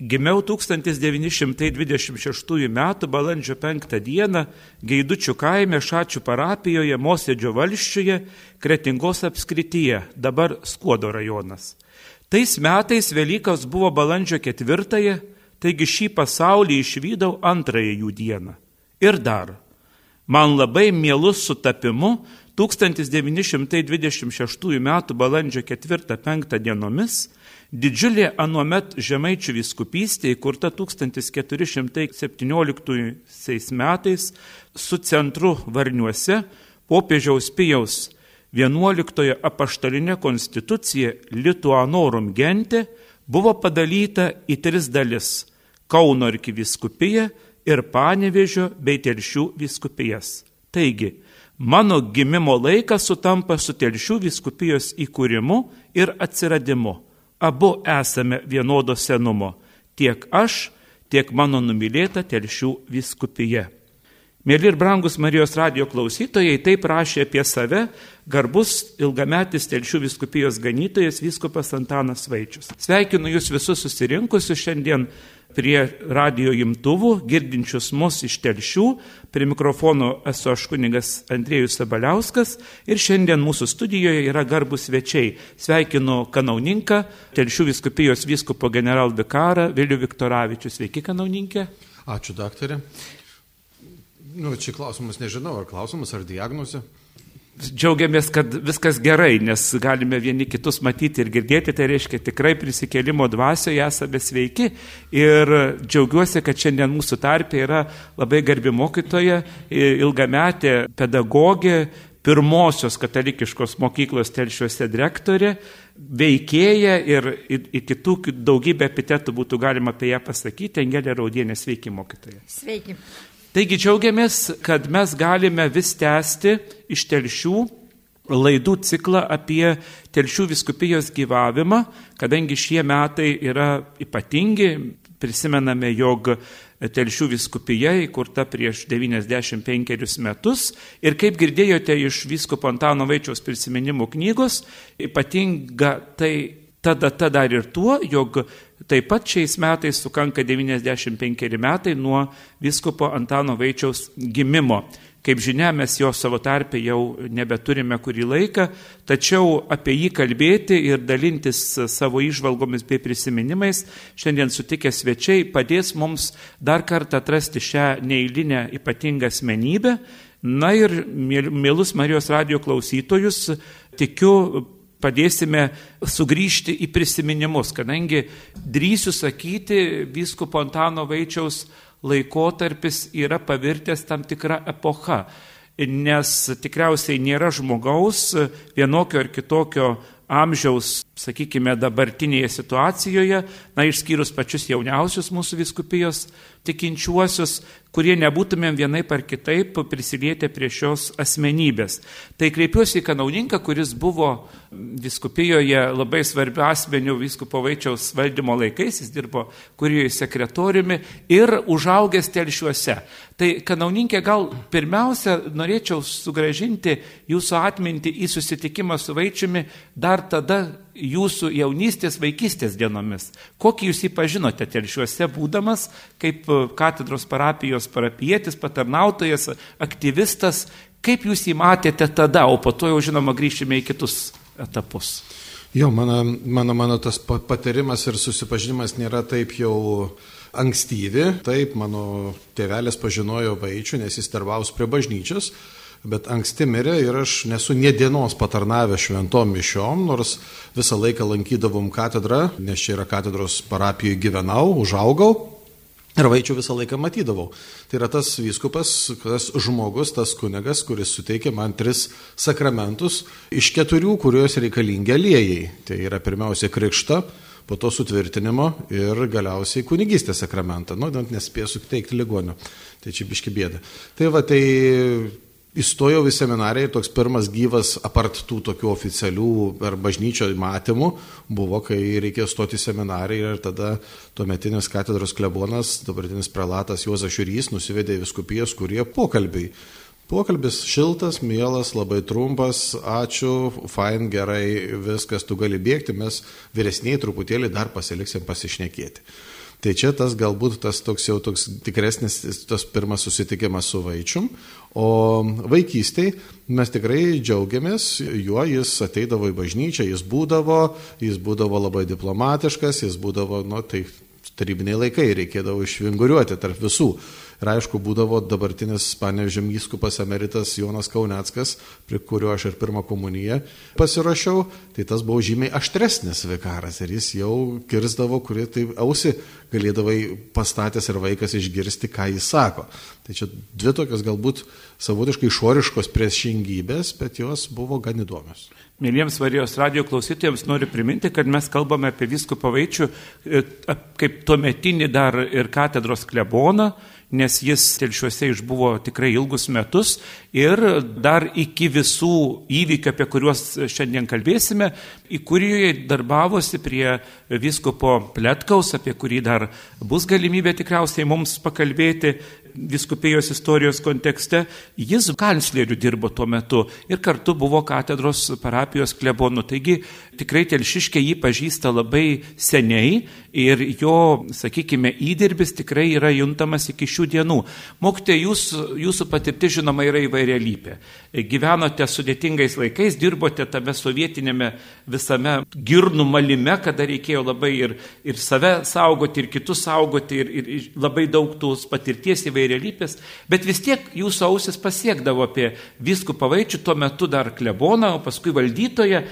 Gimiau 1926 m. balandžio 5 d. Geidučių kaime Šačių parapijoje Mosėdžio valščiuje Kretingos apskrityje, dabar Skuodo rajonas. Tais metais Velykas buvo balandžio 4, taigi šį pasaulį išvydau antrąją jų dieną. Ir dar, man labai mielus sutapimu 1926 m. balandžio 4-5 dienomis Didžiulė anuomet Žemaičių viskupystė įkurta 1417 metais su centru Varniuose popiežiaus Pijaus 11 apaštalinė konstitucija Lituanorum gente buvo padalyta į tris dalis - Kauno arkiviskupija ir Panevežio bei Telšių viskupijas. Taigi, mano gimimo laikas sutampa su Telšių viskupijos įkūrimu ir atsiradimu abu esame vienodo senumo - tiek aš, tiek mano numylėta telšių viskupija. Mėly ir brangus Marijos radio klausytojai, taip rašė apie save garbus ilgametis telšių viskupijos ganytojas vyskupas Antanas Vaičius. Sveikinu jūs visus susirinkusius šiandien prie radio imtuvų, girdinčius mus iš telšių. Prie mikrofono esu aš kunigas Andriejus Sabaliauskas ir šiandien mūsų studijoje yra garbus svečiai. Sveikinu kanauninką, telšių viskupijos vyskupo generalvikarą Vilių Viktoravičius. Sveiki, kanauninkė. Ačiū, daktarė. Nu, čia klausimas nežinau, ar klausimas, ar diagnozė džiaugiamės, kad viskas gerai, nes galime vieni kitus matyti ir girdėti, tai reiškia tikrai prisikėlimo dvasioje esame sveiki ir džiaugiuosi, kad šiandien mūsų tarpė yra labai garbi mokytoja, ilgametė pedagogė, pirmosios katalikiškos mokyklos telšiuose direktorė, veikėja ir, ir, ir kitų daugybę epitetų būtų galima apie ją pasakyti, Angelė Raudienė, sveiki mokytoja. Sveiki. Taigi džiaugiamės, kad mes galime vis tęsti iš telšių laidų ciklą apie telšių viskupijos gyvavimą, kadangi šie metai yra ypatingi, prisimename, jog telšių viskupija įkurta prieš 95 metus ir kaip girdėjote iš vyskupo Antano Vaičiaus prisiminimų knygos, ypatinga tai ta data dar ir tuo, jog Taip pat šiais metais sukanka 95 metai nuo viskopo Antano Vaičiaus gimimo. Kaip žinia, mes jo savo tarpę jau nebeturime kurį laiką, tačiau apie jį kalbėti ir dalintis savo išvalgomis bei prisiminimais šiandien sutikę svečiai padės mums dar kartą atrasti šią neįlinę ypatingą asmenybę. Na ir mielus Marijos radio klausytojus tikiu padėsime sugrįžti į prisiminimus, kadangi drįsiu sakyti, vyskupo Antano Vaičiaus laikotarpis yra pavirtęs tam tikrą epochą, nes tikriausiai nėra žmogaus vienokio ar kitokio amžiaus, sakykime, dabartinėje situacijoje, na, išskyrus pačius jauniausius mūsų viskupijos tikinčiuosius, kurie nebūtumėm vienai par kitaip prisilietę prie šios asmenybės. Tai kreipiuosi į kanauninką, kuris buvo viskupijoje labai svarbiu asmeniu viskupo Vaičiaus valdymo laikais, jis dirbo kurijoje sekretoriumi ir užaugęs telšiuose. Tai kanauninkė gal pirmiausia norėčiau sugražinti jūsų atmintį į susitikimą su Vaičiumi dar tada jūsų jaunystės, vaikystės dienomis. Kokį jūs jį pažinote telšiuose būdamas, kaip e, katedros parapijos parapietis, patarnautojas, aktyvistas, kaip jūs jį matėte tada, o po to jau žinoma grįšime į kitus etapus. Jo, mano, mano, mano tas patarimas ir susipažinimas nėra taip jau ankstyvi. Taip, mano tėvelis pažinojo Vaičių, nes jis darbavus prie bažnyčios bet anksti mirė ir aš nesu nie dienos patarnavęs šventom mišiom, nors visą laiką lankydavom katedrą, nes čia yra katedros parapijoje gyvenau, užaugau. Ir vaičių visą laiką matydavau. Tai yra tas vyskupas, tas žmogus, tas kunigas, kuris suteikė man tris sakramentus iš keturių, kuriuos reikalingi aliejai. Tai yra pirmiausia krikšta, po to sutvirtinimo ir galiausiai kunigystės sakramentą. Nu, nespėsiu teikti ligonio. Tai čia biški bėda. Tai va, tai Įstojau į seminariją ir toks pirmas gyvas, apart tų tokių oficialių per bažnyčio matymų, buvo, kai reikėjo stoti į seminariją ir tada tuometinis katedros klebonas, dabartinis prelatas Juozas Šiurys nusivedė į viskupijas, kurie pokalbiai. Pokalbis šiltas, mielas, labai trumpas, ačiū, fain, gerai, viskas, tu gali bėgti, mes vyresniai truputėlį dar pasiliksim pasišnekėti. Tai čia tas galbūt tas toks jau toks tikresnis, tas pirmas susitikimas su vaikium, o vaikystėje mes tikrai džiaugiamės juo, jis ateidavo į bažnyčią, jis būdavo, jis būdavo labai diplomatiškas, jis būdavo, nu, tai tarybiniai laikai, reikėdavo išvinguriuoti tarp visų. Ir aišku, būdavo dabartinis panevežėm įskupas emeritas Jonas Kauneckas, prie kurio aš ir pirmą komuniją pasirašiau, tai tas buvo žymiai aštresnis vikaras ir jis jau kirzdavo, kuri tai ausi galėdavai pastatęs ir vaikas išgirsti, ką jis sako. Tai čia dvi tokios galbūt savotiškai išoriškos priešingybės, bet jos buvo gan įdomios. Mėlyjams Varijos radio klausytojams noriu priminti, kad mes kalbame apie viskupą Vaičių e, kaip tuometinį dar ir katedros kleboną, nes jis telšiuose išbuvo tikrai ilgus metus ir dar iki visų įvykių, apie kuriuos šiandien kalbėsime, į kurį darbavosi prie viskopo Pletkaus, apie kurį dar bus galimybė tikriausiai mums pakalbėti viskupijos istorijos kontekste. Jis kancleriu dirbo tuo metu ir kartu buvo katedros parapijos klebonu. Taigi tikrai telšiškė jį pažįsta labai seniai ir jo, sakykime, įdirbis tikrai yra juntamas iki šių dienų. Mokite, jūs, jūsų patirtis žinoma yra įvairialypė. Gyvenote sudėtingais laikais, dirbote tame sovietinėme visame girnų malime, kada reikėjo labai ir, ir save saugoti, ir kitus saugoti, ir, ir, labai daug tos patirties įvairialypės, bet vis tiek jūsų ausis pasiekdavo apie viskų pavaičių, tuo metu dar kleboną, o paskui valdytoje,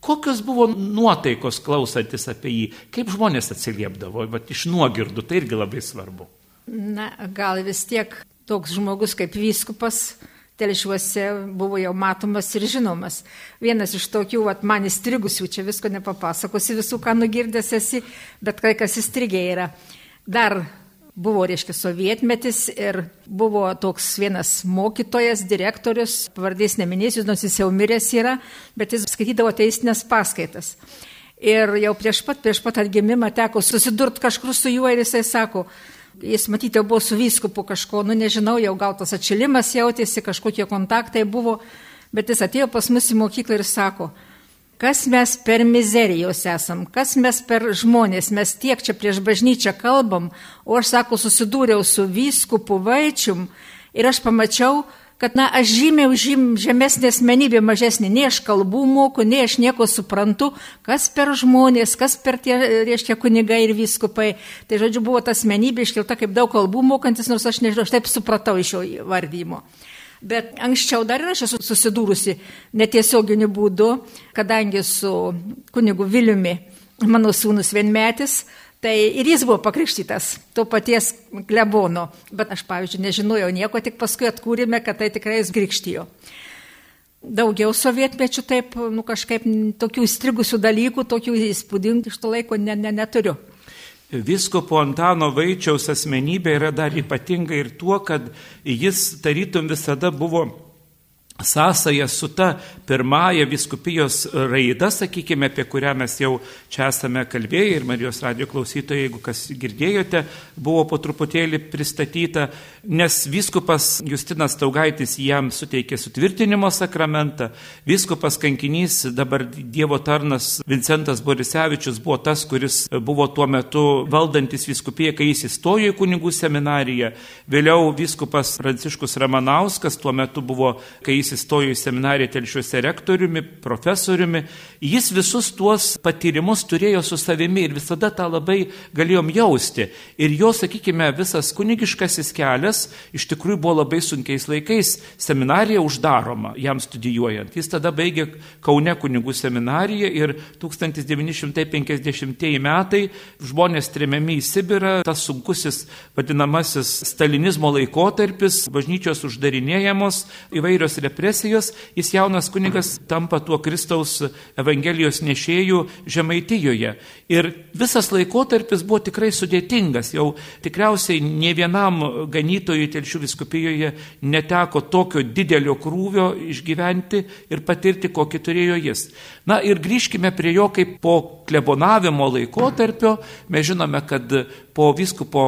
Kokios buvo nuotaikos klausantis apie jį, kaip žmonės atsiliepdavo, bet iš nuogirdų, tai irgi labai svarbu. Na, gal vis tiek toks žmogus kaip vyskupas telšiuose buvo jau matomas ir žinomas. Vienas iš tokių, vat, man įstrigusių, čia visko nepapasakosi visų, ką nugirdęs esi, bet kai kas įstrigė yra. Dar buvo, reiškia, sovietmetis ir buvo toks vienas mokytojas, direktorius, pavardės neminėsiu, nors jis jau miręs yra, bet jis skaitydavo teisinės paskaitas. Ir jau prieš pat, prieš pat atgimimą teko susidurti kažkur su juo ir jisai sako, jis matyti jau buvo su vyskupu kažko, nu nežinau, jau gal tas atšilimas jautėsi, kažkokie kontaktai buvo, bet jis atėjo pas mus į mokyklą ir sako, kas mes per mizerijos esam, kas mes per žmonės, mes tiek čia prieš bažnyčią kalbam, o aš sako, susidūriau su vyskupu vaičium ir aš pamačiau, kad, na, aš žymiai žym, žemesnė asmenybė, mažesnė, nei aš kalbų moku, nei aš nieko suprantu, kas per žmonės, kas per tie, reiškia, kunigai ir viskupai. Tai, žodžiu, buvo ta asmenybė iškelta kaip daug kalbų mokantis, nors aš nežinau, aš taip supratau iš jo vardymo. Bet anksčiau dar ir aš esu susidūrusi netiesioginiu būdu, kadangi su kunigu Viliumi, mano sūnus vienmetis, tai ir jis buvo pakrikštytas to paties klebono. Bet aš, pavyzdžiui, nežinojau nieko, tik paskui atkūrėme, kad tai tikrai jis krikštijo. Daugiau sovietmečių taip, nu kažkaip tokių įstrigusių dalykų, tokių įspūdingų iš to laiko ne, ne, neturiu. Viskopo Antano Vaičiaus asmenybė yra dar ypatinga ir tuo, kad jis tarytum visada buvo sąsaja su ta pirmąja viskupijos raida, sakykime, apie kurią mes jau čia esame kalbėję ir Marijos radio klausytojai, jeigu kas girdėjote, buvo po truputėlį pristatyta, nes viskupas Justinas Taugaitis jam suteikė sutvirtinimo sakramentą, viskupas kankinys, dabar Dievo tarnas Vincentas Borisevičius buvo tas, kuris buvo tuo metu valdantis viskupiją, kai jis įstojo į kunigų seminariją, vėliau viskupas Pranciškus Ramanauskas tuo metu buvo, kai jis jis įstojo į seminariją telšiuose rektoriumi, profesoriumi, jis visus tuos patyrimus turėjo su savimi ir visada tą labai galėjom jausti. Ir jo, sakykime, visas kunigiškasis kelias iš tikrųjų buvo labai sunkiais laikais. Seminarija uždaroma jam studijuojant. Jis tada baigė Kaune kunigų seminariją ir 1950 metai žmonės tremiami į Sibirą, tas sunkusis vadinamasis stalinizmo laikotarpis, bažnyčios uždarinėjamos, įvairios represijos represijos, jis jaunas kunigas tampa tuo Kristaus Evangelijos nešėjų Žemaitijoje. Ir visas laikotarpis buvo tikrai sudėtingas. Jau tikriausiai ne vienam ganytojui telšių viskupijoje neteko tokio didelio krūvio išgyventi ir patirti, kokį turėjo jis. Na ir grįžkime prie jo kaip po klebonavimo laikotarpio. Mes žinome, kad po viskupo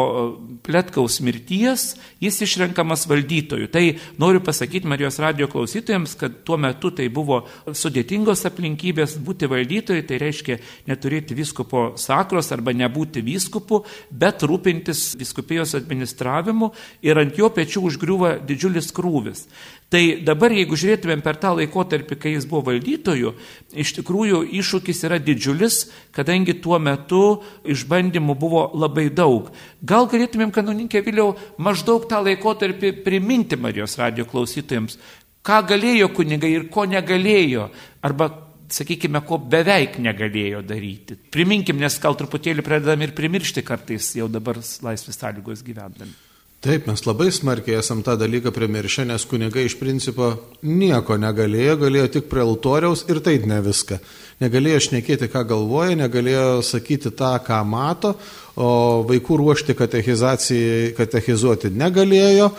Pletkaus mirties jis išrenkamas valdytoju. Tai noriu pasakyti Marijos radio klausytojams, kad tuo metu tai buvo sudėtingos aplinkybės būti valdytojai, tai reiškia neturėti vyskupo sakros arba nebūti vyskupu, bet rūpintis viskupijos administravimu ir ant jo pečių užgriuva didžiulis krūvis. Tai dabar, jeigu žiūrėtumėm per tą laikotarpį, kai jis buvo valdytoju, iš tikrųjų iššūkis yra didžiulis, kadangi tuo metu išbandymų buvo labai daug. Gal galėtumėm, kanoninkė Vėliau, maždaug tą laikotarpį priminti Marijos radio klausytojams, ką galėjo kunigai ir ko negalėjo, arba sakykime, ko beveik negalėjo daryti. Priminkim, nes gal truputėlį pradedam ir primiršti kartais jau dabar laisvės sąlygos gyvendami. Taip, mes labai smarkiai esam tą dalyką primiršę, nes kunigai iš principo nieko negalėjo, galėjo tik prie altoriaus ir tai ne viską. Negalėjo šnekėti, ką galvoja, negalėjo sakyti tą, ką mato, o vaikų ruošti katechizuoti negalėjo.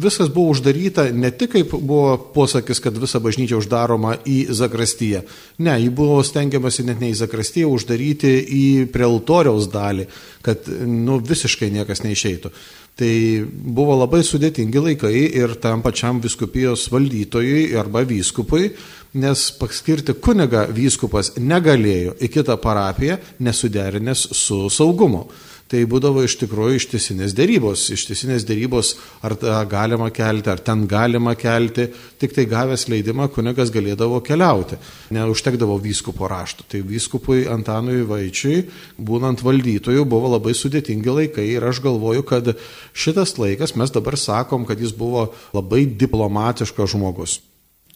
Viskas buvo uždaryta ne tik kaip buvo posakis, kad visa bažnyčia uždaroma į zakrastyje. Ne, jį buvo stengiamasi net ne į zakrastyje uždaryti į prie altoriaus dalį, kad nu, visiškai niekas neišeitų. Tai buvo labai sudėtingi laikai ir tam pačiam viskupijos valdytojui arba vyskupui, nes paskirti kunigą vyskupas negalėjo į kitą parapiją nesuderinęs su saugumu tai būdavo iš tikrųjų ištisinės dėrybos. Ištisinės dėrybos, ar galima kelti, ar ten galima kelti, tik tai gavęs leidimą kunigas galėdavo keliauti. Neužtekdavo vyskupo rašto. Tai vyskupui Antanui Vaičiui, būnant valdytojų, buvo labai sudėtingi laikai ir aš galvoju, kad šitas laikas, mes dabar sakom, kad jis buvo labai diplomatiškas žmogus.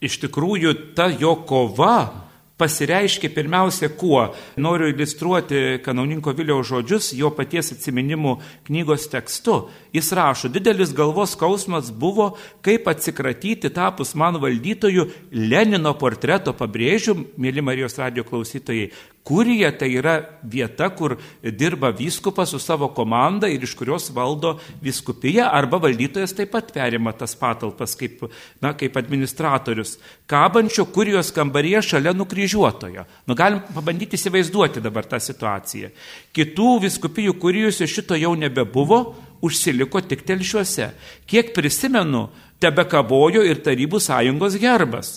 Iš tikrųjų, ta jo kova pasireiškia pirmiausia kuo. Noriu iliustruoti kanauninko Viliaus žodžius jo paties atsiminimų knygos tekstu. Jis rašo, didelis galvos skausmas buvo, kaip atsikratyti tapus man valdytojų Lenino portreto, pabrėžiu, mėly Marijos radio klausytojai, Kurija tai yra vieta, kur dirba vyskupas su savo komanda ir iš kurios valdo viskupija arba valdytojas taip pat perima tas patalpas kaip, na, kaip administratorius. Kabančio kurijos kambaryje šalia nukryžiuotojo. Nu, galim pabandyti įsivaizduoti dabar tą situaciją. Kitų viskupijų kurijose šito jau nebebuvo, užsiliko tik telšiuose. Kiek prisimenu, tebe kabojo ir Tarybų sąjungos gerbas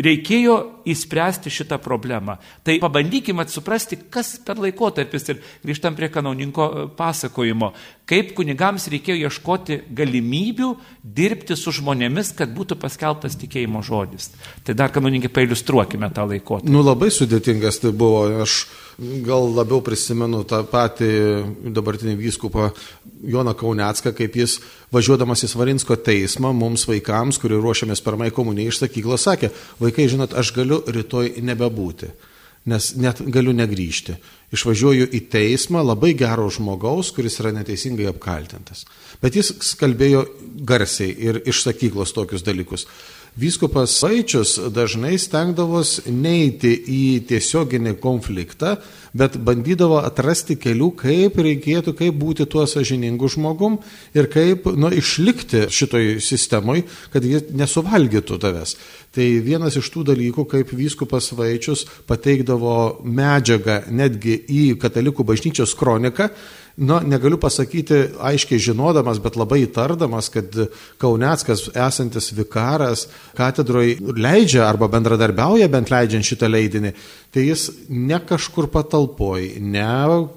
reikėjo įspręsti šitą problemą. Tai pabandykime suprasti, kas per laikotarpis ir grįžtam prie kanauninko e, pasakojimo, kaip kunigams reikėjo ieškoti galimybių dirbti su žmonėmis, kad būtų paskelbtas tikėjimo žodis. Tai dar kanauninkai pailustruokime tą laikotarpį. Nu labai sudėtingas tai buvo. Aš gal labiau prisimenu tą patį dabartinį vyskupą Joną Kaunecką, kaip jis važiuodamas į Svarinsko teismą mums vaikams, kurie ruošiamės pirmai komunijai iš sakyklos, sakė, vaikai, žinot, aš galiu rytoj nebebūti, nes net galiu negryžti. Išvažiuoju į teismą labai gero žmogaus, kuris yra neteisingai apkaltintas. Bet jis kalbėjo garsiai ir iš sakyklos tokius dalykus. Vyskupas Vaičius dažnai stengdavos neiti į tiesioginį konfliktą, bet bandydavo atrasti kelių, kaip reikėtų, kaip būti tuo sažiningu žmogum ir kaip nu, išlikti šitoj sistemoj, kad jie nesuvalgytų tavęs. Tai vienas iš tų dalykų, kaip vyskupas Vaičius pateikdavo medžiagą netgi į katalikų bažnyčios kroniką, nu, negaliu pasakyti aiškiai žinodamas, bet labai įtardamas, kad Kauneckas esantis vikaras katedroje leidžia arba bendradarbiauja bent leidžiant šitą leidinį, tai jis ne kažkur patalpoj, ne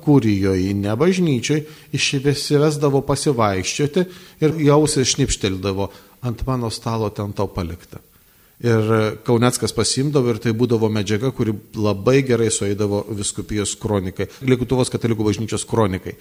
kurijoje, ne bažnyčiai išvesivesdavo pasivaikščioti ir jausiai šnipšteldavo ant mano stalo ten tau palikta. Ir Kauneckas pasimdavo ir tai būdavo medžiaga, kuri labai gerai sueidavo viskupijos kronikai, Lietuvos katalikų bažnyčios kronikai.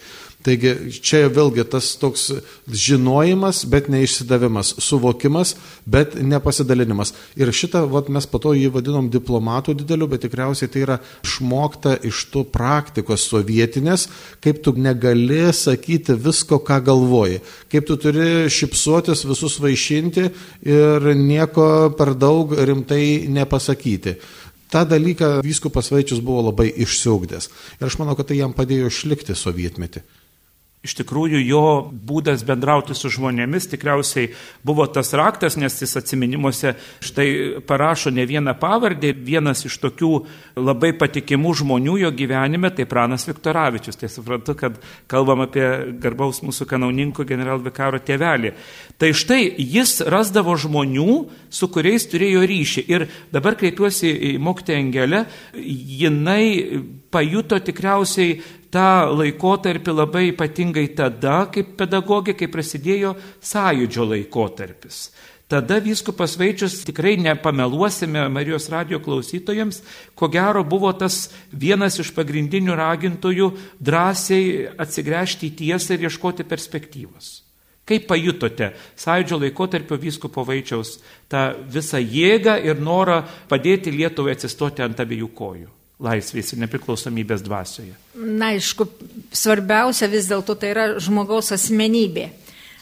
Taigi čia vėlgi tas toks žinojimas, bet neišsidavimas, suvokimas, bet nepasidalinimas. Ir šitą vat, mes po to jį vadinom diplomatų dideliu, bet tikriausiai tai yra išmokta iš tų praktikos sovietinės, kaip tu negali sakyti visko, ką galvoji, kaip tu turi šipsuotis, visus vaišinti ir nieko per daug daug rimtai nepasakyti. Ta dalyką vyskupas Vaičius buvo labai išsiugdęs. Ir aš manau, kad tai jam padėjo išlikti sovietmetį. Iš tikrųjų jo būdas bendrauti su žmonėmis tikriausiai buvo tas raktas, nes jis atminimuose štai parašo ne vieną pavardę, vienas iš tokių labai patikimų žmonių jo gyvenime, tai Pranas Viktoravičius. Tai suprantu, kad kalbam apie garbaus mūsų kanauninko generalvikaro tėvelį. Tai štai jis rasdavo žmonių, su kuriais turėjo ryšį. Ir dabar kreipiuosi į mokytę Angelę, jinai pajuto tikriausiai tą laikotarpį labai ypatingai tada, kaip pedagogė, kai prasidėjo sąjūdžio laikotarpis. Tada vyskupas Vaičius tikrai nepameluosime Marijos radio klausytojams, ko gero buvo tas vienas iš pagrindinių ragintojų drąsiai atsigręžti į tiesą ir ieškoti perspektyvos. Kaip pajutote sąjūdžio laikotarpio vyskupo Vaičiaus tą visą jėgą ir norą padėti Lietuvai atsistoti ant abiejų kojų? Laisvės ir nepriklausomybės dvasioje? Na, aišku, svarbiausia vis dėlto tai yra žmogaus asmenybė.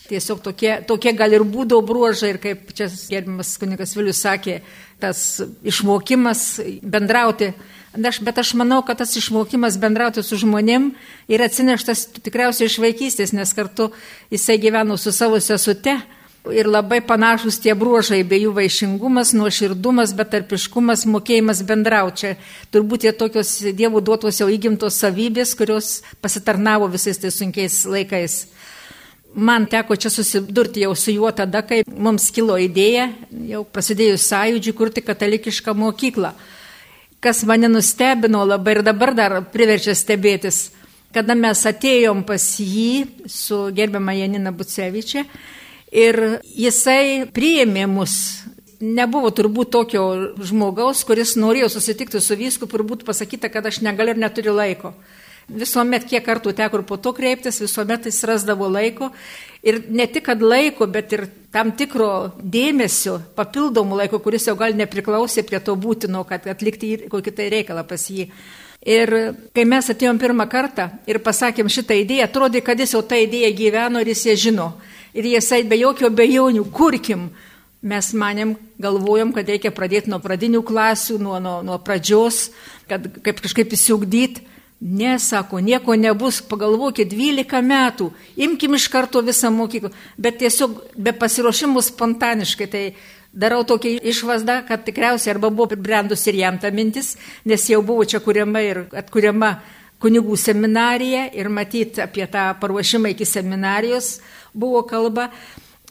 Tiesiog tokie, tokie gal ir būdo bruožai ir kaip čia gerbimas kunikas Vilius sakė, tas išmokimas bendrauti. Aš, bet aš manau, kad tas išmokimas bendrauti su žmonėm yra atsineštas tikriausiai iš vaikystės, nes kartu jisai gyveno su savo sesute ir labai panašus tie bruožai, bei jų vaišingumas, nuoširdumas, betarpiškumas, mokėjimas bendrauti. Čia turbūt jie tokios dievų duotos jau įgimtos savybės, kurios pasitarnavo visais tais sunkiais laikais. Man teko čia susidurti jau su juo tada, kai mums kilo idėja, jau prasidėjus sąjūdžiui, kurti katalikišką mokyklą. Kas mane nustebino labai ir dabar dar priverčia stebėtis, kada mes atėjom pas jį su gerbiama Janina Bucevičia Ir jisai priėmė mus. Nebuvo turbūt tokio žmogaus, kuris norėjo susitikti su vyskupu ir būtų pasakyta, kad aš negaliu ir neturiu laiko. Visuomet, kiek kartų teko ir po to kreiptis, visuomet jis rasdavo laiko. Ir ne tik, kad laiko, bet ir tam tikro dėmesio, papildomų laiko, kuris jau gal nepriklausė prie to būtino, kad atlikti kokį tai reikalą pas jį. Ir kai mes atėjom pirmą kartą ir pasakėm šitą idėją, atrodė, kad jis jau tą idėją gyveno ir jis ją žino. Ir jisai be jokio bejonių, kurkim. Mes manėm, galvojom, kad reikia pradėti nuo pradinių klasių, nuo, nuo, nuo pradžios, kad kaip kažkaip įsiugdyti. Ne, sako, nieko nebus, pagalvokit, 12 metų, imkim iš karto visą mokyklą, bet tiesiog be pasiruošimų spontaniškai. Tai darau tokią išvadą, kad tikriausiai arba buvo pribrendus ir jam ta mintis, nes jau buvo čia kuriama ir atkuriama kunigų seminarija ir matyti apie tą paruošimą iki seminarijos buvo kalba.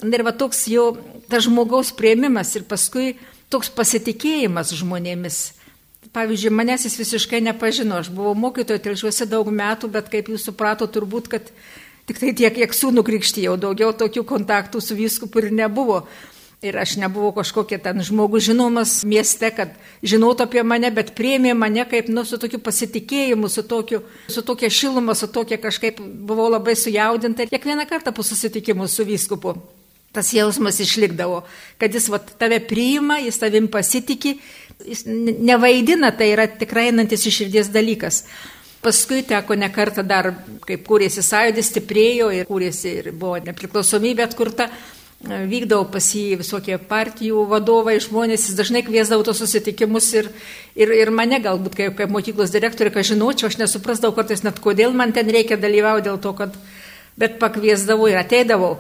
Ir va toks jo, tas žmogaus prieimimas ir paskui toks pasitikėjimas žmonėmis. Pavyzdžiui, manęs jis visiškai nepažino, aš buvau mokytojo telšiuose daug metų, bet kaip jūs suprato, turbūt, kad tik tai tiek, kiek sūnų krikštijau, daugiau tokių kontaktų su vyskupu ir nebuvo. Ir aš nebuvau kažkokia ten žmogus žinomas mieste, kad žinotų apie mane, bet priemė mane kaip, nu, su tokiu pasitikėjimu, su, tokiu, su tokia šiluma, su tokia kažkaip buvau labai sujaudinta. Ir kiekvieną kartą po susitikimų su vyskupu tas jausmas išlikdavo, kad jis vat, tave priima, jis tavim pasitikė, jis nevaidina, tai yra tikrai einantis iš širdies dalykas. Paskui teko ne kartą dar, kaip kūrėsi sąjūdis, stiprėjo ir kūrėsi ir buvo nepriklausomybė atkurta vykdavo pas jį visokie partijų vadovai, žmonės, jis dažnai kviesdavo tos susitikimus ir, ir, ir mane galbūt kaip, kaip mokyklos direktorė, ką žinočiau, aš nesuprasdavau kartais net kodėl man ten reikia dalyvauti dėl to, kad, bet pakviesdavau ir ateidavau.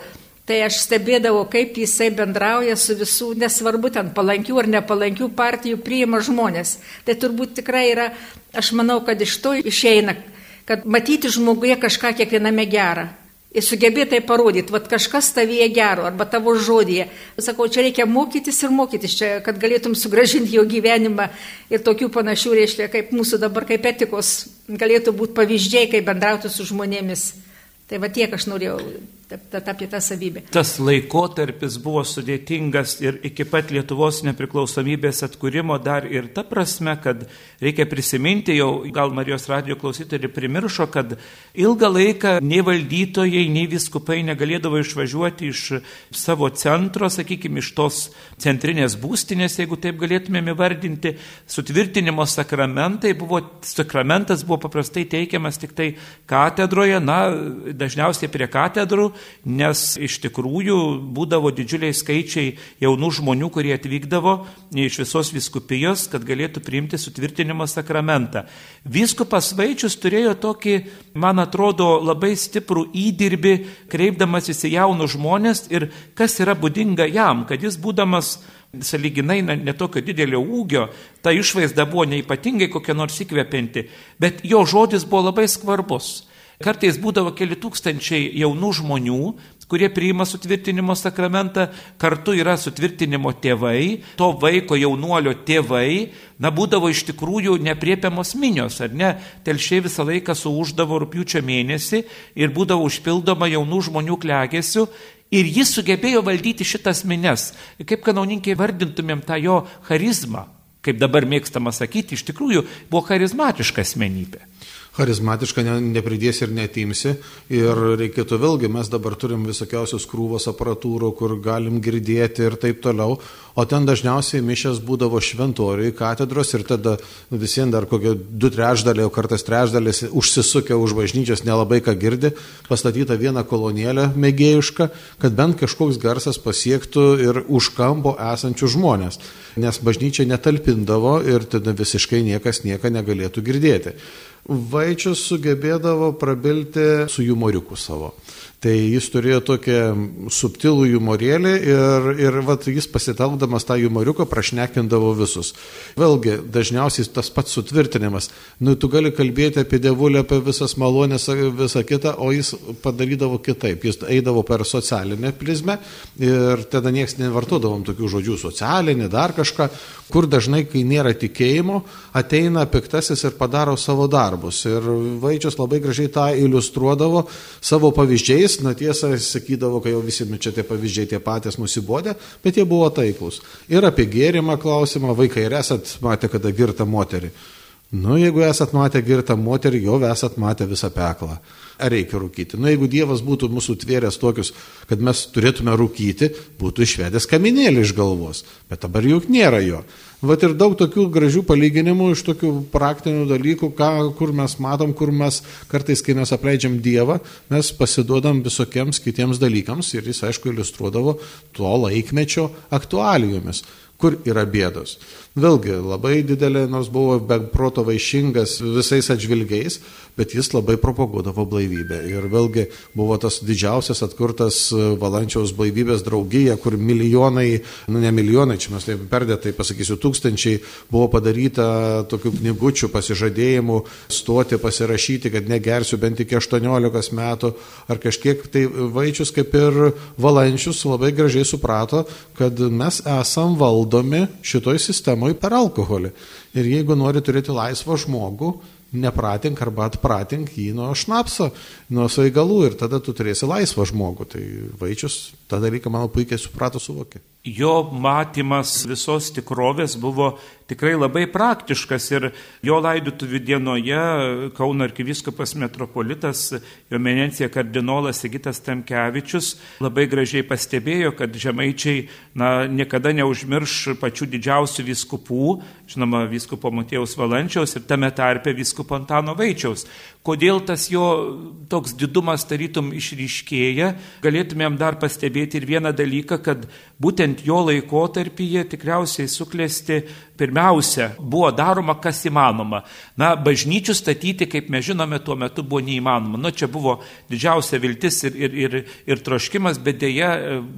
Tai aš stebėdavau, kaip jisai bendrauja su visų, nesvarbu ten palankių ar nepalankių partijų, priima žmonės. Tai turbūt tikrai yra, aš manau, kad iš to išeina, kad matyti žmoguje kažką kiekviename gerą. Ir sugebėtai parodyti, vad kažkas tavyje gero, arba tavo žodėje. Sakau, čia reikia mokytis ir mokytis, čia, kad galėtum sugražinti jo gyvenimą ir tokių panašių, reiškia, kaip mūsų dabar, kaip etikos, galėtų būti pavyzdžiai, kaip bendrauti su žmonėmis. Tai va tiek aš norėjau apie tą savybę. Tas laikotarpis buvo sudėtingas ir iki pat Lietuvos nepriklausomybės atkūrimo dar ir ta prasme, kad reikia prisiminti, jau gal Marijos radio klausytojai primiršo, kad ilgą laiką nei valdytojai, nei viskupai negalėdavo išvažiuoti iš savo centro, sakykime, iš tos centrinės būstinės, jeigu taip galėtumėm įvardinti, sutvirtinimo sakramentai buvo, sakramentas buvo paprastai teikiamas tik tai katedroje, na, dažniausiai prie katedrų, nes iš tikrųjų būdavo didžiuliai skaičiai jaunų žmonių, kurie atvykdavo iš visos viskupijos, kad galėtų priimti sutvirtinimo sakramentą. Vyskupas Vaičius turėjo tokį, man atrodo, labai stiprų įdirbį, kreipdamasis į jaunus žmonės ir kas yra būdinga jam, kad jis būdamas saliginai netokio didelio ūgio, ta išvaizda buvo neipatingai kokia nors įkvepianti, bet jo žodis buvo labai svarbus. Kartais būdavo keli tūkstančiai jaunų žmonių, kurie priima sutvirtinimo sakramentą, kartu yra sutvirtinimo tėvai, to vaiko jaunuolio tėvai, na būdavo iš tikrųjų nepriepiamos minios, ar ne? Telšiai visą laiką suūždavo rūpiučio mėnesį ir būdavo užpildoma jaunų žmonių klegėsių Ir jis sugebėjo valdyti šitas mines. Kaip kanauninkai vardintumėm tą jo charizmą, kaip dabar mėgstama sakyti, iš tikrųjų buvo charizmatiška asmenybė charizmatiška ne, nepridėsi ir netimsi. Ir reikėtų vėlgi, mes dabar turim visokiausios krūvos aparatūrų, kur galim girdėti ir taip toliau. O ten dažniausiai mišės būdavo šventoriui katedros ir tada visiems dar kokie du trečdaliai, o kartais trečdalis užsisukę už bažnyčios nelabai ką girdi, pastatyta viena kolonėlė mėgėjiška, kad bent kažkoks garsas pasiektų ir už kampo esančių žmonės. Nes bažnyčia netalpindavo ir tada visiškai niekas nieko negalėtų girdėti. Vaičius sugebėdavo prabilti su humoriuku savo. Tai jis turėjo tokią subtilų humorėlį ir, ir vat, jis pasitelkdamas tą humoriuką prašnekindavo visus. Vėlgi, dažniausiai tas pats sutvirtinimas. Nu, tu gali kalbėti apie dievulę, apie visas malonės, visą kitą, o jis padarydavo kitaip. Jis eidavo per socialinę prizmę ir tada niekas nevartodavom tokių žodžių socialinį, dar kažką, kur dažnai, kai nėra tikėjimo, ateina piktasis ir padaro savo darbus. Ir Vaičius labai gražiai tą iliustruodavo savo pavyzdžiais na tiesa, sakydavo, kad jau visi čia tie pavyzdžiai tie patys nusibodė, bet jie buvo taiklus. Ir apie gėrimą klausimą, vaikai, ir esat matę kada girtą moterį. Nu, jeigu esat matę girtą moterį, jau esat matę visą peklą. Ar reikia rūkyti? Nu, jeigu Dievas būtų mūsų tvėręs tokius, kad mes turėtume rūkyti, būtų išvedęs kaminėlį iš galvos. Bet dabar juk nėra jo. Vat ir daug tokių gražių palyginimų iš tokių praktinių dalykų, ką, kur mes matom, kur mes kartais, kai mes apleidžiam Dievą, mes pasiduodam visokiems kitiems dalykams ir jis, aišku, iliustruodavo to laikmečio aktualijomis kur yra bėdos. Vėlgi, labai didelė, nors buvo be proto vaišingas visais atžvilgiais, bet jis labai propaguodavo blaivybę. Ir vėlgi buvo tas didžiausias atkurtas Valančiaus blaivybės draugija, kur milijonai, nu ne milijonai, čia mes taip perdėtai pasakysiu, tūkstančiai buvo padaryta tokių knygučių pasižadėjimų stoti, pasirašyti, kad negersiu bent iki 18 metų ar kažkiek. Tai Vaičius kaip ir Valančius labai gražiai suprato, kad mes esam valdomi šitoj sistemoje per alkoholį. Ir jeigu nori turėti laisvą žmogų, nepratink arba atpratink jį nuo šnapso, nuo svaigalų ir tada tu turėsi laisvą žmogų. Tai Vaičius tą dalyką, manau, puikiai suprato, suvokė. Jo matymas visos tikrovės buvo tikrai labai praktiškas ir jo laidotuvių dienoje Kauno arkiviskupas metropolitas, jo menencija kardinolas Sigitas Tamkevičius labai gražiai pastebėjo, kad žemaičiai na, niekada neužmirš pačių didžiausių viskupų, žinoma, viskupo Matėjaus Valančiaus ir tame tarpe viskupo Antano Vaičiaus. Kodėl tas jo toks didumas tarytum išryškėja, galėtumėm dar pastebėti ir vieną dalyką, kad būtent jo laikotarpyje tikriausiai suklesti pirmiausia buvo daroma, kas įmanoma. Na, bažnyčių statyti, kaip mes žinome, tuo metu buvo neįmanoma. Nu, čia buvo didžiausia viltis ir, ir, ir, ir troškimas, bet dėja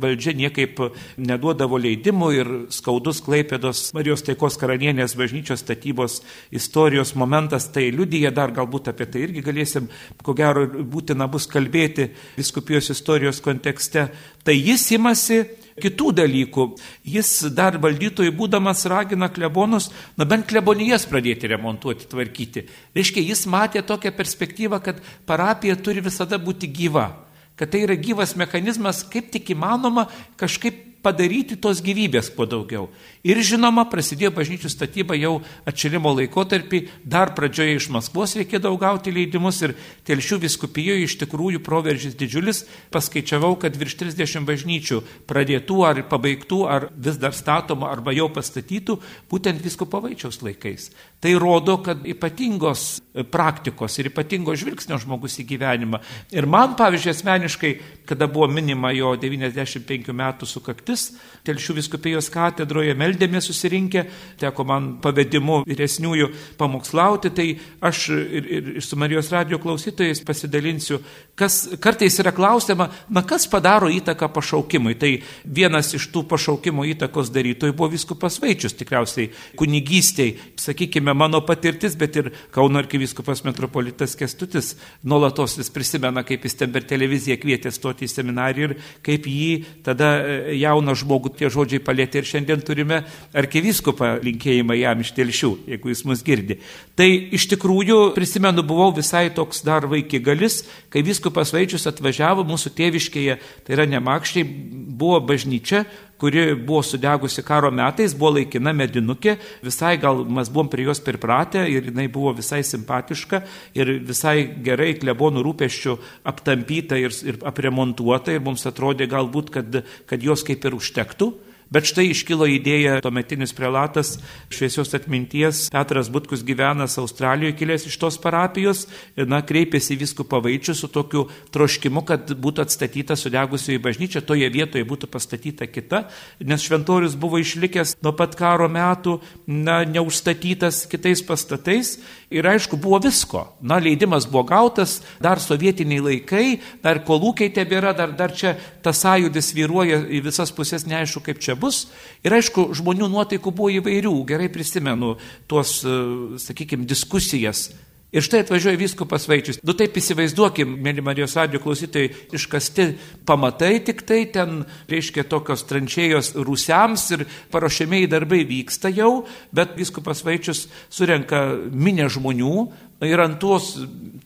valdžia niekaip neduodavo leidimų ir skaudus Klaipėdos Marijos taikos karalienės bažnyčios statybos istorijos momentas tai liudyja, dar galbūt apie tai irgi galėsim, ko gero, būtina bus kalbėti viskupijos istorijos kontekste. Tai jis imasi kitų dalykų. Jis dar valdytojai būdamas ragina klebonus, na bent klebonijas pradėti remontuoti, tvarkyti. Reiškia, jis matė tokią perspektyvą, kad parapija turi visada būti gyva. Kad tai yra gyvas mechanizmas, kaip tik įmanoma kažkaip padaryti tos gyvybės kuo daugiau. Ir žinoma, prasidėjo bažnyčių statyba jau atšilimo laikotarpį, dar pradžioje iš Maskvos reikėdavo gauti leidimus ir telšių viskupijoje iš tikrųjų proveržys didžiulis, paskaičiavau, kad virš 30 bažnyčių pradėtų ar pabaigtų, ar vis dar statomų, arba jau pastatytų, būtent viskupo vaičiaus laikais. Tai rodo, kad ypatingos praktikos ir ypatingo žvilgsnio žmogus į gyvenimą. Ir man, pavyzdžiui, asmeniškai, kada buvo minima jo 95 metų sukaktis, telšių viskupijos katedroje, meldėmės susirinkę, teko man pavedimu vyresniųjų pamokslauti, tai aš ir, ir, ir su Marijos radio klausytojais pasidalinsiu, kas kartais yra klausima, na kas padaro įtaką pašaukimui. Tai vienas iš tų pašaukimo įtakos darytojų buvo viskupas Vaičius, tikriausiai kunigystėj, sakykime, mano patirtis, bet ir Kauno arkiviskupas metropolitas Kestutis nuolatos vis prisimena, kaip jis ten per televiziją kvietė stoti į seminariją ir kaip jį tada e, jauną žmogų tie žodžiai palėtė ir šiandien turime arkiviskupą linkėjimą jam iš telšių, jeigu jis mus girdi. Tai iš tikrųjų, prisimenu, buvau visai toks dar vaikigalis, kai viskupas Vaičius atvažiavo mūsų tėviškėje, tai yra nemakščiai, buvo bažnyčia, kuri buvo sudegusi karo metais, buvo laikina medinukė, visai gal mes buvom prie jos pripratę ir jinai buvo visai simpatiška ir visai gerai klebonų rūpeščių aptampyta ir, ir apremontuota ir mums atrodė galbūt, kad, kad jos kaip ir užtektų. Bet štai iškilo idėja, tuometinis prelatas šviesios atminties, Petras Butkus gyvenas Australijoje, kilęs iš tos parapijos, na, kreipėsi viskų pavaičių su tokiu troškimu, kad būtų atstatyta sudegusioji bažnyčia, toje vietoje būtų pastatyta kita, nes šventorius buvo išlikęs nuo pat karo metų, na, neužstatytas kitais pastatais ir aišku, buvo visko. Na, leidimas buvo gautas, dar sovietiniai laikai, dar kolūkiai tebėra, dar, dar čia tas sąjūdis vyruoja į visas pusės, neaišku, kaip čia bus. Ir aišku, žmonių nuotaikų buvo įvairių, gerai prisimenu tuos, e, sakykime, diskusijas. Ir štai atvažiuoja viskupas Vaičius. Nu taip įsivaizduokim, mėly Marijos radio klausytojai, iškasti pamatai tik tai, ten, reiškia, tokios tranšėjos rūsiams ir paruošiamiai darbai vyksta jau, bet viskupas Vaičius surenka minę žmonių ir ant tos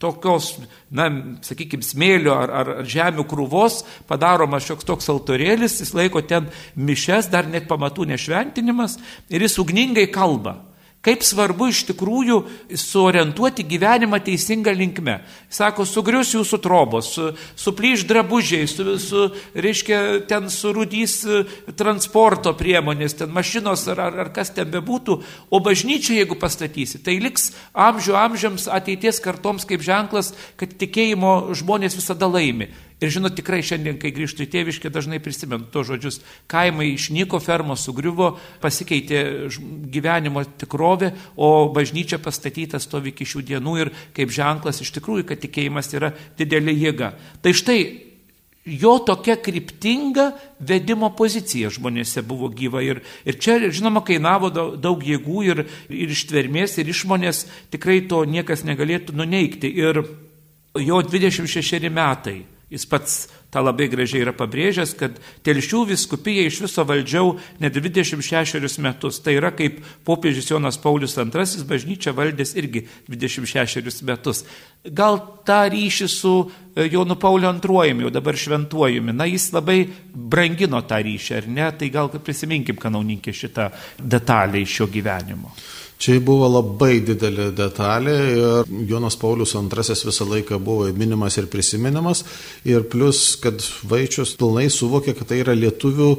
tokios, na, sakykime, smėlio ar, ar, ar žemių krūvos padaromas šioks toks altorėlis, jis laiko ten mišes, dar net pamatų nešventinimas ir jis ugningai kalba. Kaip svarbu iš tikrųjų suorientuoti gyvenimą teisingą linkme. Sako, sugrius jūsų trobos, su, suplyš drabužiai, su, su, reiškia, ten surudys e, transporto priemonės, ten mašinos ar, ar, ar kas ten bebūtų, o bažnyčia, jeigu pastatysi, tai liks amžių amžiams ateities kartoms kaip ženklas, kad tikėjimo žmonės visada laimi. Ir žinot, tikrai šiandien, kai grįžtu į tėviškę, dažnai prisimenu to žodžius. Kaimai išnyko, fermos sugriuvo, pasikeitė gyvenimo tikrovė, o bažnyčia pastatyta stovi iki šių dienų ir kaip ženklas iš tikrųjų, kad tikėjimas yra didelė jėga. Tai štai jo tokia kryptinga vedimo pozicija žmonėse buvo gyva. Ir, ir čia, žinoma, kainavo daug, jėgų ir, ir ištvermės, ir išmonės, tikrai to niekas negalėtų nuneikti. Ir jo 26 metai Jis pats tą labai gražiai yra pabrėžęs, kad telšių viskupija iš viso valdžiau net 26 metus. Tai yra kaip popiežius Jonas Paulius II bažnyčia valdės irgi 26 metus. Gal tą ryšį su e, Jonu Pauliu II, jau dabar šventuojumi, na jis labai brangino tą ryšį, ar ne? Tai gal prisiminkim, kanauninkė, šitą detalę iš šio gyvenimo. Čia buvo labai didelė detalė ir Jonas Paulius II visą laiką buvo minimas ir prisiminimas. Ir plus, kad Vaičius pilnai suvokė, kad tai yra lietuvių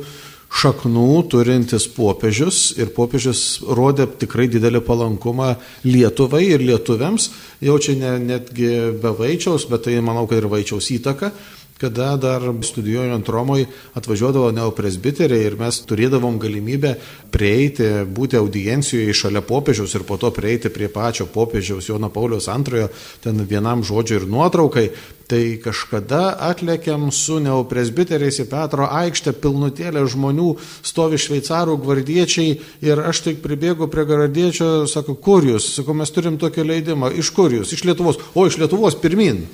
šaknų turintis popiežius. Ir popiežius rodė tikrai didelį palankumą Lietuvai ir lietuviams, jau čia ne, netgi be Vaičiaus, bet tai manau, kad ir Vaičiaus įtaka kada dar studijuojant Romoje atvažiuodavo neopresbiteriai ir mes turėdavom galimybę prieiti, būti audiencijoje šalia popiežiaus ir po to prieiti prie pačio popiežiaus Jono Paulius II, ten vienam žodžiui ir nuotraukai, tai kažkada atlėkiam su neopresbiteriais į Petro aikštę, pilnutėlė žmonių, stovi šveicarų gvardiečiai ir aš tik pribėgu prie gvardiečio, sako, kur jūs, sako, mes turim tokį leidimą, iš kur jūs, iš Lietuvos, o iš Lietuvos pirmin.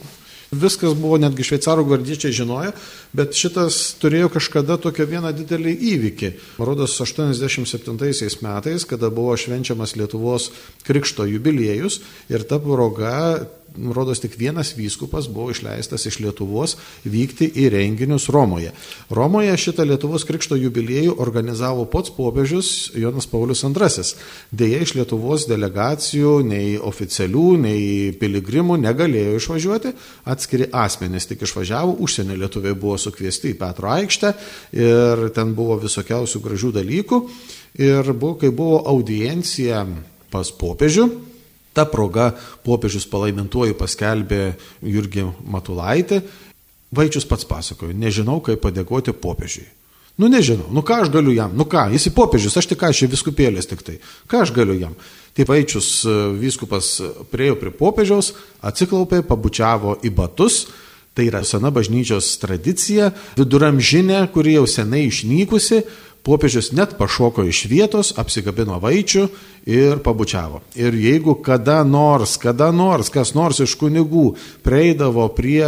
Viskas buvo, netgi šveicarų gvardiečiai žinojo, bet šitas turėjo kažkada tokią vieną didelį įvykį. Rodos 87 metais, kada buvo švenčiamas Lietuvos krikšto jubiliejus ir ta proga rodos tik vienas vyskupas buvo išleistas iš Lietuvos vykti į renginius Romoje. Romoje šitą Lietuvos krikšto jubiliejų organizavo pats popiežius Jonas Paulius II. Deja, iš Lietuvos delegacijų nei oficialių, nei piligrimų negalėjo išvažiuoti, atskiri asmenys tik išvažiavo, užsienio lietuviai buvo sukviesti į Petro aikštę ir ten buvo visokiausių gražių dalykų. Ir buvo, kai buvo audiencija pas popiežių, ta proga popiežius palaimintuoju paskelbė Jurgį Matulaitį, Vaičius pats pasakojo, nežinau, kaip padėkoti popiežiui. Nu nežinau, nu ką aš galiu jam, nu ką, jis į popiežius, aš tik ką, aš į viskupėlės tik tai, ką aš galiu jam. Taip Vaičius e, vyskupas priejo prie popiežiaus, atsiklaupė, pabučiavo į batus, tai yra sena bažnyčios tradicija, viduramžinė, kuri jau senai išnykusi, Popiežius net pašoko iš vietos, apsikabino vaičių ir pabučiavo. Ir jeigu kada nors, kada nors, kas nors iš kunigų prieidavo prie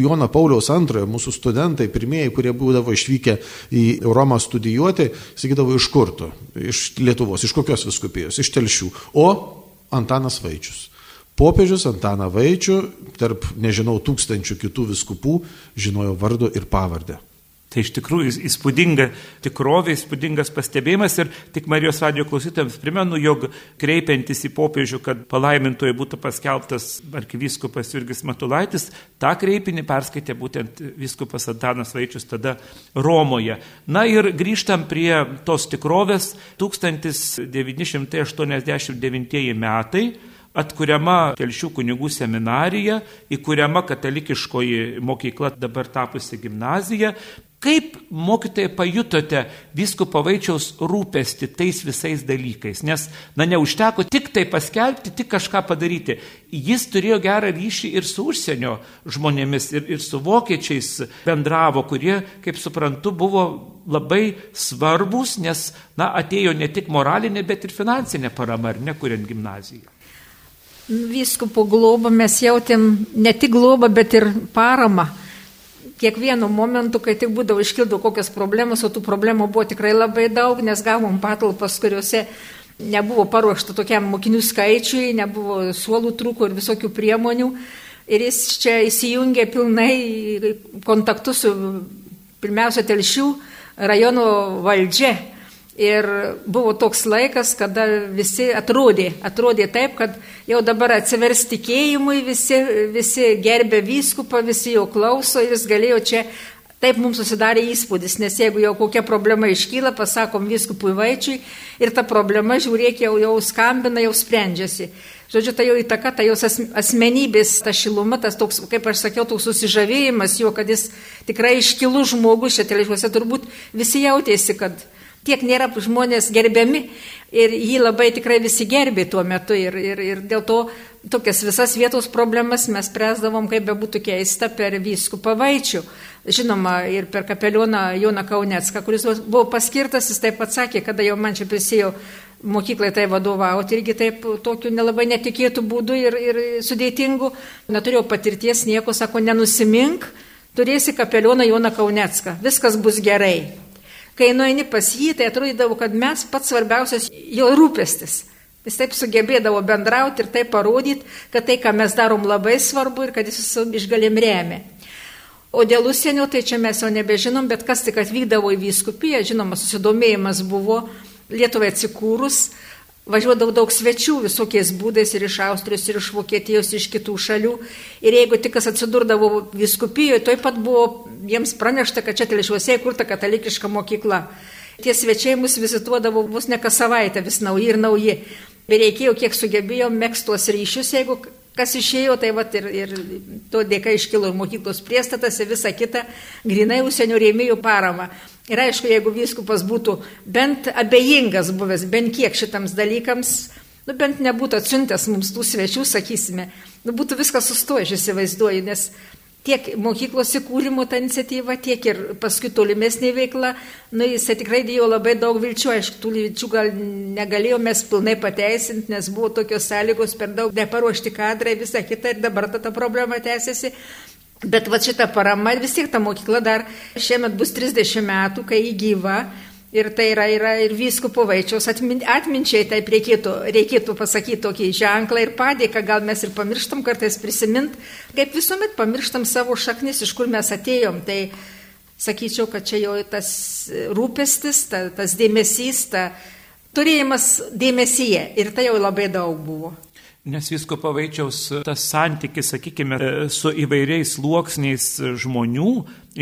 Jono Pauliaus antrojo, mūsų studentai, pirmieji, kurie būdavo išvykę į Romą studijuoti, sakydavo iš kurtų, iš Lietuvos, iš kokios viskupijos, iš telšių. O Antanas Vaičius. Popiežius Antaną Vaičių, tarp, nežinau, tūkstančių kitų viskupų, žinojo vardu ir pavardę. Tai iš tikrųjų įspūdinga tikrovė, įspūdingas pastebėjimas ir tik Marijos radio klausytėms primenu, jog kreipiantis į popiežių, kad palaimintoje būtų paskelbtas arkivyskupas Jurgis Matulaitis, tą kreipinį perskaitė būtent vyskupas Antanas Vaičius tada Romoje. Na ir grįžtam prie tos tikrovės 1989 metai atkuriama Telšių kunigų seminarija, įkuriama katalikiškoji mokykla, dabar tapusi gimnazija, Kaip mokytojai pajutote visko pavaičiaus rūpesti tais visais dalykais? Nes, na, neužteko tik tai paskelbti, tik kažką padaryti. Jis turėjo gerą ryšį ir su užsienio žmonėmis, ir, ir su vokiečiais bendravo, kurie, kaip suprantu, buvo labai svarbus, nes, na, atėjo ne tik moralinė, bet ir finansinė parama, ar ne, kuriant gimnaziją. Vyskupo globą mes jautėm ne tik globą, bet ir paramą kiekvienu momentu, kai tik būdavo iškildavo kokios problemos, o tų problemų buvo tikrai labai daug, nes gavom patalpas, kuriuose nebuvo paruošta tokiam mokinių skaičiui, nebuvo suolų trūko ir visokių priemonių. Ir jis čia įsijungė pilnai kontaktus su pirmiausia telšių rajono valdžia. Ir buvo toks laikas, kada visi atrodė, atrodė taip, kad jau dabar atsivers tikėjimui, visi, visi gerbė vyskupą, visi jo klauso ir jis galėjo čia, taip mums susidarė įspūdis, nes jeigu jau kokia problema iškyla, pasakom vyskupui vaičiui ir ta problema, žiūrėk, jau, jau skambina, jau sprendžiasi. Žodžiu, tai jau įtaka, tai jos asmenybės, ta šiluma, tas toks, kaip aš sakiau, toks susižavėjimas jo, kad jis tikrai iškilus žmogus, čia telšiuose turbūt visi jautėsi, kad tiek nėra žmonės gerbiami ir jį labai tikrai visi gerbė tuo metu ir, ir, ir dėl to tokias visas vietos problemas mes spręsdavom, kaip be būtų keista, per vyskupą Vaičių. Žinoma, ir per kapelioną Joną Kaunecką, kuris buvo paskirtas, jis taip pat sakė, kada jau man čia prisėjo mokyklai tai vadovauti irgi taip tokiu nelabai netikėtų būdu ir, ir sudėtingu. Neturėjau patirties nieko, sako, nenusimink, turėsi kapelioną Joną Kaunecką, viskas bus gerai. Kai nueini pas jį, tai atrodydavo, kad mes pats svarbiausias jo rūpestis. Jis taip sugebėdavo bendrauti ir taip parodyti, kad tai, ką mes darom, labai svarbu ir kad jis išgalim remia. O dėl užsienio, tai čia mes jau nebežinom, bet kas tik atvykdavo į vyskupiją, žinoma, susidomėjimas buvo Lietuvai atsikūrus, Važiuodavo daug svečių visokiais būdais ir iš Austrijos, ir iš Vokietijos, ir iš kitų šalių. Ir jeigu tik kas atsidurdavo viskupijoje, toj pat buvo jiems pranešta, kad čia telšiuose įkurta katalikiška mokykla. Tie svečiai mus vizituodavo vos ne kas savaitę, vis nauji ir nauji. Ir reikėjo, kiek sugebėjom, mėgstos ryšius, jeigu kas išėjo, tai va ir, ir to dėka iškilo ir mokyklos priestatas ir visa kita, grinai užsienio rėmėjų parama. Ir aišku, jeigu vyskupas būtų bent abejingas buvęs, bent kiek šitams dalykams, nu bent nebūtų atsiuntęs mums tų svečių, sakysime, nu būtų viskas sustoję, aš įsivaizduoju, nes tiek mokyklos įkūrimo ta iniciatyva, tiek ir paskui tolimesnė veikla, nu jisai tikrai dėjo labai daug vilčių, aišku, tų vilčių gal negalėjome pilnai pateisinti, nes buvo tokios sąlygos per daug neparuošti kadrai, visa kita ir dabar ta, ta problema tęsiasi. Bet va šita parama vis tiek ta mokykla dar šiemet bus 30 metų, kai jį gyva. Ir tai yra, yra ir vyskupo vaičiaus atmin, atminčiai, taip reikėtų, reikėtų pasakyti tokį ženklą ir padėką, gal mes ir pamirštam kartais prisimint, kaip visuomet pamirštam savo šaknis, iš kur mes atėjom. Tai sakyčiau, kad čia jau tas rūpestis, ta, tas dėmesys, ta turėjimas dėmesyje ir tai jau labai daug buvo. Nes visko pavaičiaus tas santykis, sakykime, su įvairiais sluoksniais žmonių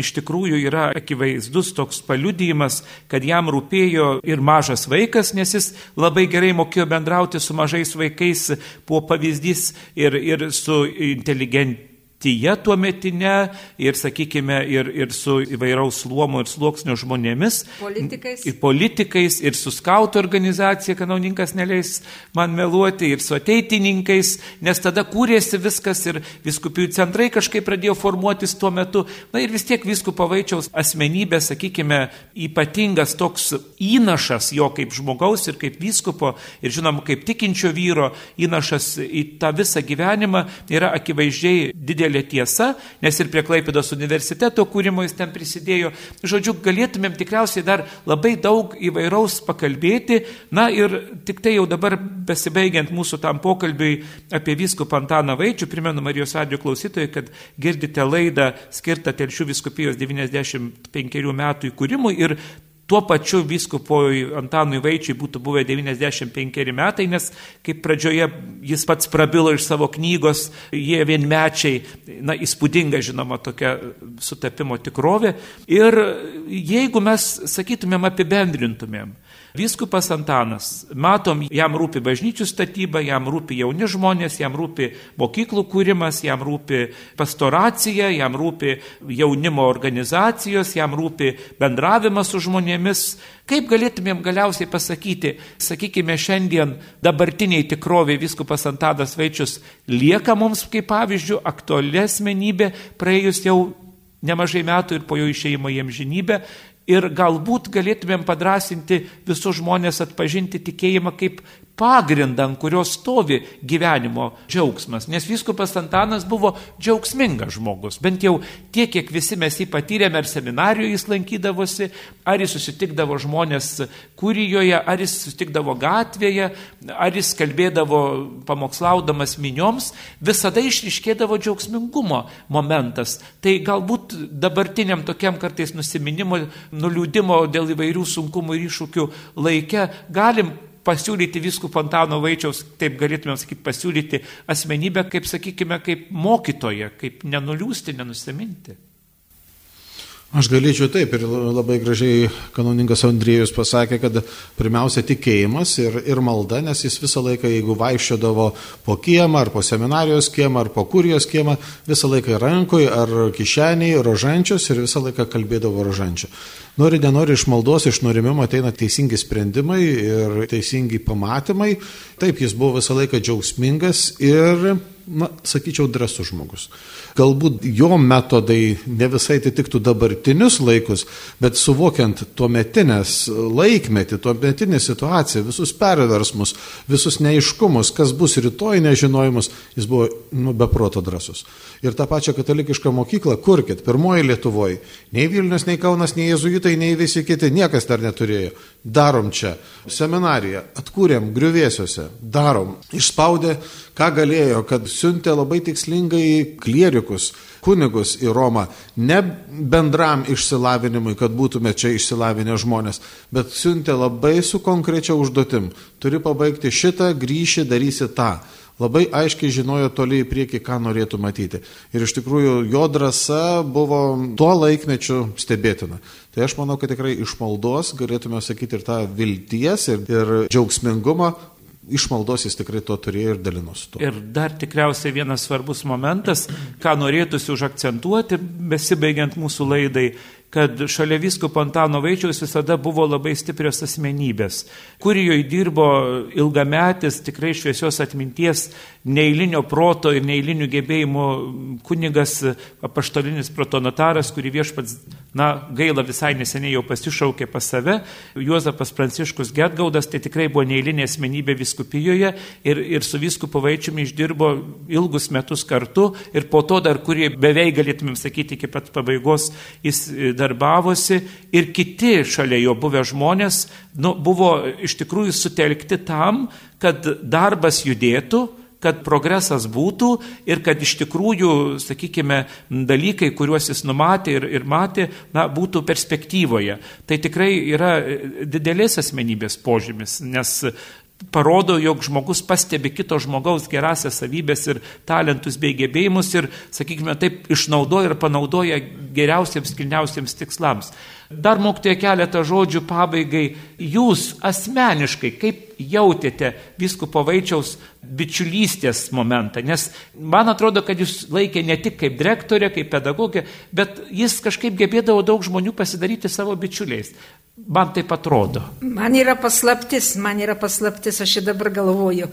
iš tikrųjų yra akivaizdus toks paliudijimas, kad jam rūpėjo ir mažas vaikas, nes jis labai gerai mokėjo bendrauti su mažais vaikais, buvo pavyzdys ir, ir su inteligent tyje tuo metinė ir, sakykime, ir, ir su įvairaus luomo ir sluoksnio žmonėmis. Politikais. Ir politikais, ir su skautų organizacija, kanauninkas neleis man meluoti, ir su ateitininkais, nes tada kūrėsi viskas ir viskupijų centrai kažkaip pradėjo formuotis tuo metu. Na ir vis tiek viskupo vaičiaus asmenybė, sakykime, ypatingas toks įnašas jo kaip žmogaus ir kaip viskupo, ir žinom, kaip tikinčio vyro įnašas į tą visą gyvenimą yra akivaizdžiai didelis didelė tiesa, nes ir prie Klaipėdos universiteto kūrimo jis ten prisidėjo. Žodžiu, galėtumėm tikriausiai dar labai daug įvairaus pakalbėti. Na ir tik tai jau dabar besibaigiant mūsų tam pokalbiui apie viskupą Antaną Vaičių, primenu Marijos radio klausytojai, kad girdite laidą skirtą Telšių viskupijos 95 metų įkūrimui ir Tuo pačiu vyskupoj Antanui Vaičiui būtų buvę 95 metai, nes kaip pradžioje jis pats prabilo iš savo knygos, jie vienmečiai, na, įspūdinga žinoma tokia sutapimo tikrovė. Ir jeigu mes, sakytumėm, apibendrintumėm, Vyskupas Antanas, matom, jam rūpi bažnyčių statyba, jam rūpi jauni žmonės, jam rūpi mokyklų kūrimas, jam rūpi pastoracija, jam rūpi jaunimo organizacijos, jam rūpi bendravimas su žmonėmis. Kaip galėtumėm galiausiai pasakyti, sakykime, šiandien dabartiniai tikroviai Vyskupas Antanas Vaičius lieka mums kaip pavyzdžių aktuali asmenybė, praėjus jau nemažai metų ir po jo išeimo į amžinybę, ir galbūt galėtumėm padrasinti visus žmonės atpažinti tikėjimą kaip pagrindą, ant kurio stovi gyvenimo džiaugsmas. Nes viskupas Antanas buvo džiaugsmingas žmogus. Bent jau tiek, kiek visi mes jį patyrėme, ar seminarijoje jis lankydavosi, ar jis susitikdavo žmonės kūrijoje, ar jis susitikdavo gatvėje, ar jis kalbėdavo pamokslaudamas minioms, visada išriškėdavo džiaugsmingumo momentas. Tai galbūt dabartiniam tokiam kartais nusiminimo, nuliūdimo dėl įvairių sunkumų ir iššūkių laike galim pasiūlyti viskupą Antano Vaičiaus, taip galėtume sakyti, pasiūlyti asmenybę, kaip sakykime, kaip mokytoją, kaip nenuliūsti, nenusiminti. Aš galėčiau taip ir labai gražiai kanoninkas Andriejus pasakė, kad pirmiausia tikėjimas ir, ir malda, nes jis visą laiką, jeigu vaikščiodavo po kiemą, ar po seminarijos kiemą, ar po kurijos kiemą, visą laiką rankoje ar kišeniai rožančius ir visą laiką kalbėdavo rožančių. Nori, nenori iš maldos, iš norimimo ateina teisingi sprendimai ir teisingi pamatymai. Taip, jis buvo visą laiką džiaugsmingas ir, na, sakyčiau, drasus žmogus. Galbūt jo metodai ne visai atitiktų dabartinius laikus, bet suvokiant tuo metinės laikmetį, tuo metinę situaciją, visus perversmus, visus neiškumus, kas bus rytoj nežinojimus, jis buvo nu, beproto drasus. Ir tą pačią katalikišką mokyklą kurkit, pirmoji Lietuvoje. Nei Vilnius, nei Kaunas, nei Jėzuitai, nei visi kiti, niekas dar neturėjo. Darom čia. Seminariją atkūrėm griuvėsiuose, darom. Išspaudė, ką galėjo, kad siuntė labai tikslingai klierių klerikus, kunigus į Romą, ne bendram išsilavinimui, kad būtume čia išsilavinę žmonės, bet siuntė labai su konkrečia užduotim. Turi pabaigti šitą, grįši, darysi tą. Labai aiškiai žinojo toliai į priekį, ką norėtų matyti. Ir iš tikrųjų jo drąsa buvo tuo laikmečiu stebėtina. Tai aš manau, kad tikrai iš maldos galėtume sakyti ir tą vilties ir, ir džiaugsmingumą, iš maldos jis tikrai to turėjo ir dalinosi tuo. Ir dar tikriausiai vienas svarbus momentas, ką norėtųsi užakcentuoti, besibaigiant mūsų laidai, kad šalia vyskupo Antano Vaičiaus visada buvo labai stiprios asmenybės. Kurijoje dirbo ilgametis, tikrai šviesios atminties, neįlinio proto ir neįlinių gebėjimų kunigas apaštalinis protonotaras, kurį viešpats, na, gaila visai neseniai jau pasišaukė pas save, Juozapas Pranciškus Getgaudas, tai tikrai buvo neįlinė asmenybė viskupijoje ir, ir su vyskupo Vaičiumi išdirbo ilgus metus kartu ir po to dar, kurį beveik galėtumėm sakyti iki pat pabaigos, jis darbavosi ir kiti šalia jo buvę žmonės nu, buvo iš tikrųjų sutelkti tam, kad darbas judėtų, kad progresas būtų ir kad iš tikrųjų, sakykime, dalykai, kuriuos jis numatė ir, ir matė, na, būtų perspektyvoje. Tai tikrai yra didelės asmenybės požymis, nes parodo, jog žmogus pastebi kito žmogaus gerasias savybės ir talentus bei gebėjimus ir, sakykime, taip išnaudoja ir panaudoja geriausiems, kilniausiems tikslams. Dar mokytoje keletą žodžių pabaigai. Jūs asmeniškai, kaip jautėte viskupo vaičiaus bičiulystės momentą? Nes man atrodo, kad jūs laikė ne tik kaip direktorė, kaip pedagogė, bet jis kažkaip gebėdavo daug žmonių pasidaryti savo bičiuliais. Man taip atrodo. Man yra paslaptis, man yra paslaptis, aš ir dabar galvoju.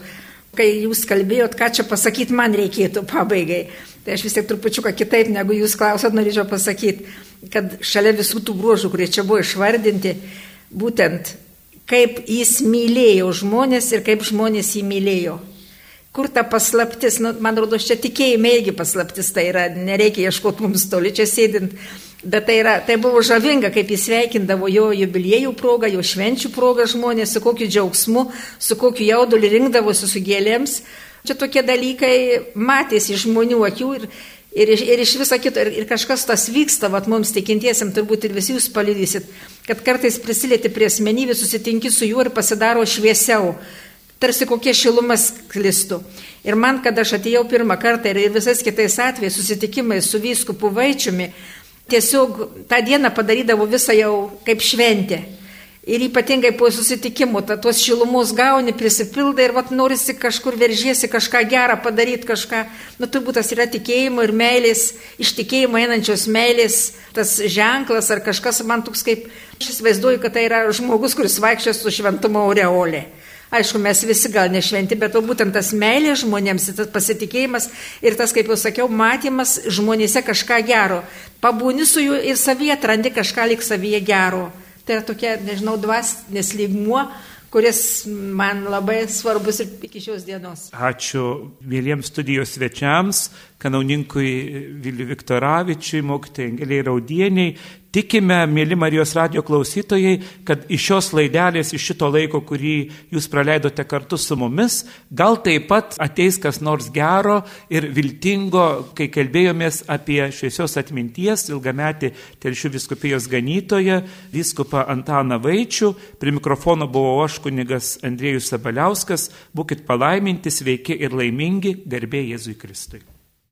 Kai jūs kalbėjot, ką čia pasakyti man reikėtų pabaigai, tai aš vis tiek trupučiuką kitaip negu jūs klausot, norėčiau pasakyti, kad šalia visų tų bruožų, kurie čia buvo išvardinti, būtent kaip jis mylėjo žmonės ir kaip žmonės jį mylėjo. Kur ta paslaptis, nu, man rodos, čia tikėjime irgi paslaptis, tai yra, nereikia ieškoti mums toli čia sėdint Bet tai, yra, tai buvo žavinga, kaip jis sveikindavo jo jubiliejų progą, jo švenčių progą žmonės, su kokiu džiaugsmu, su kokiu jauduliu rinkdavosi su gėlėms. Čia tokie dalykai matėsi iš žmonių akių ir, ir, ir iš viso kito. Ir, ir kažkas tas vyksta, vat mums tikintiesiam turbūt ir visi jūs palydysit, kad kartais prisilieti prie asmenybės, susitinki su juo ir pasidaro šviesiau tarsi kokie šilumas klistų. Ir man, kad aš atėjau pirmą kartą ir visais kitais atvejais susitikimais su vyskupu Vaičiumi, tiesiog tą dieną padarydavo visą jau kaip šventę. Ir ypatingai po susitikimų, ta, tos šilumos gauni, prisipildai ir vat, norisi kažkur veržiesi kažką gerą padaryti, kažką, nu turbūt tas yra tikėjimo ir meilės, iš tikėjimo einančios meilės, tas ženklas ar kažkas man toks kaip, aš įsivaizduoju, kad tai yra žmogus, kuris vaikščia su šventumo aureolė. Aišku, mes visi gal nešventi, bet to būtent tas meilė žmonėms, tas pasitikėjimas ir tas, kaip jau sakiau, matymas žmonėse kažką gero. Pabūni su jų ir savyje atrandi kažką lik savyje gero. Tai yra tokia, nežinau, dvasinės lygmuo, kuris man labai svarbus ir iki šios dienos. Ačiū vėliems studijos svečiams, kanauninkui Viliu Viktoravičiui, mokytojai Angeliai Raudieniai, Tikime, mėly Marijos radio klausytojai, kad iš šios laidelės, iš šito laiko, kurį jūs praleidote kartu su mumis, gal taip pat ateis kas nors gero ir viltingo, kai kalbėjomės apie šviesios atminties ilgametį telšių viskupijos ganytoją, viskupą Antaną Vaičių. Prie mikrofono buvo aš kunigas Andriejus Sabaliauskas. Būkit palaiminti, sveiki ir laimingi, garbė Jėzui Kristui.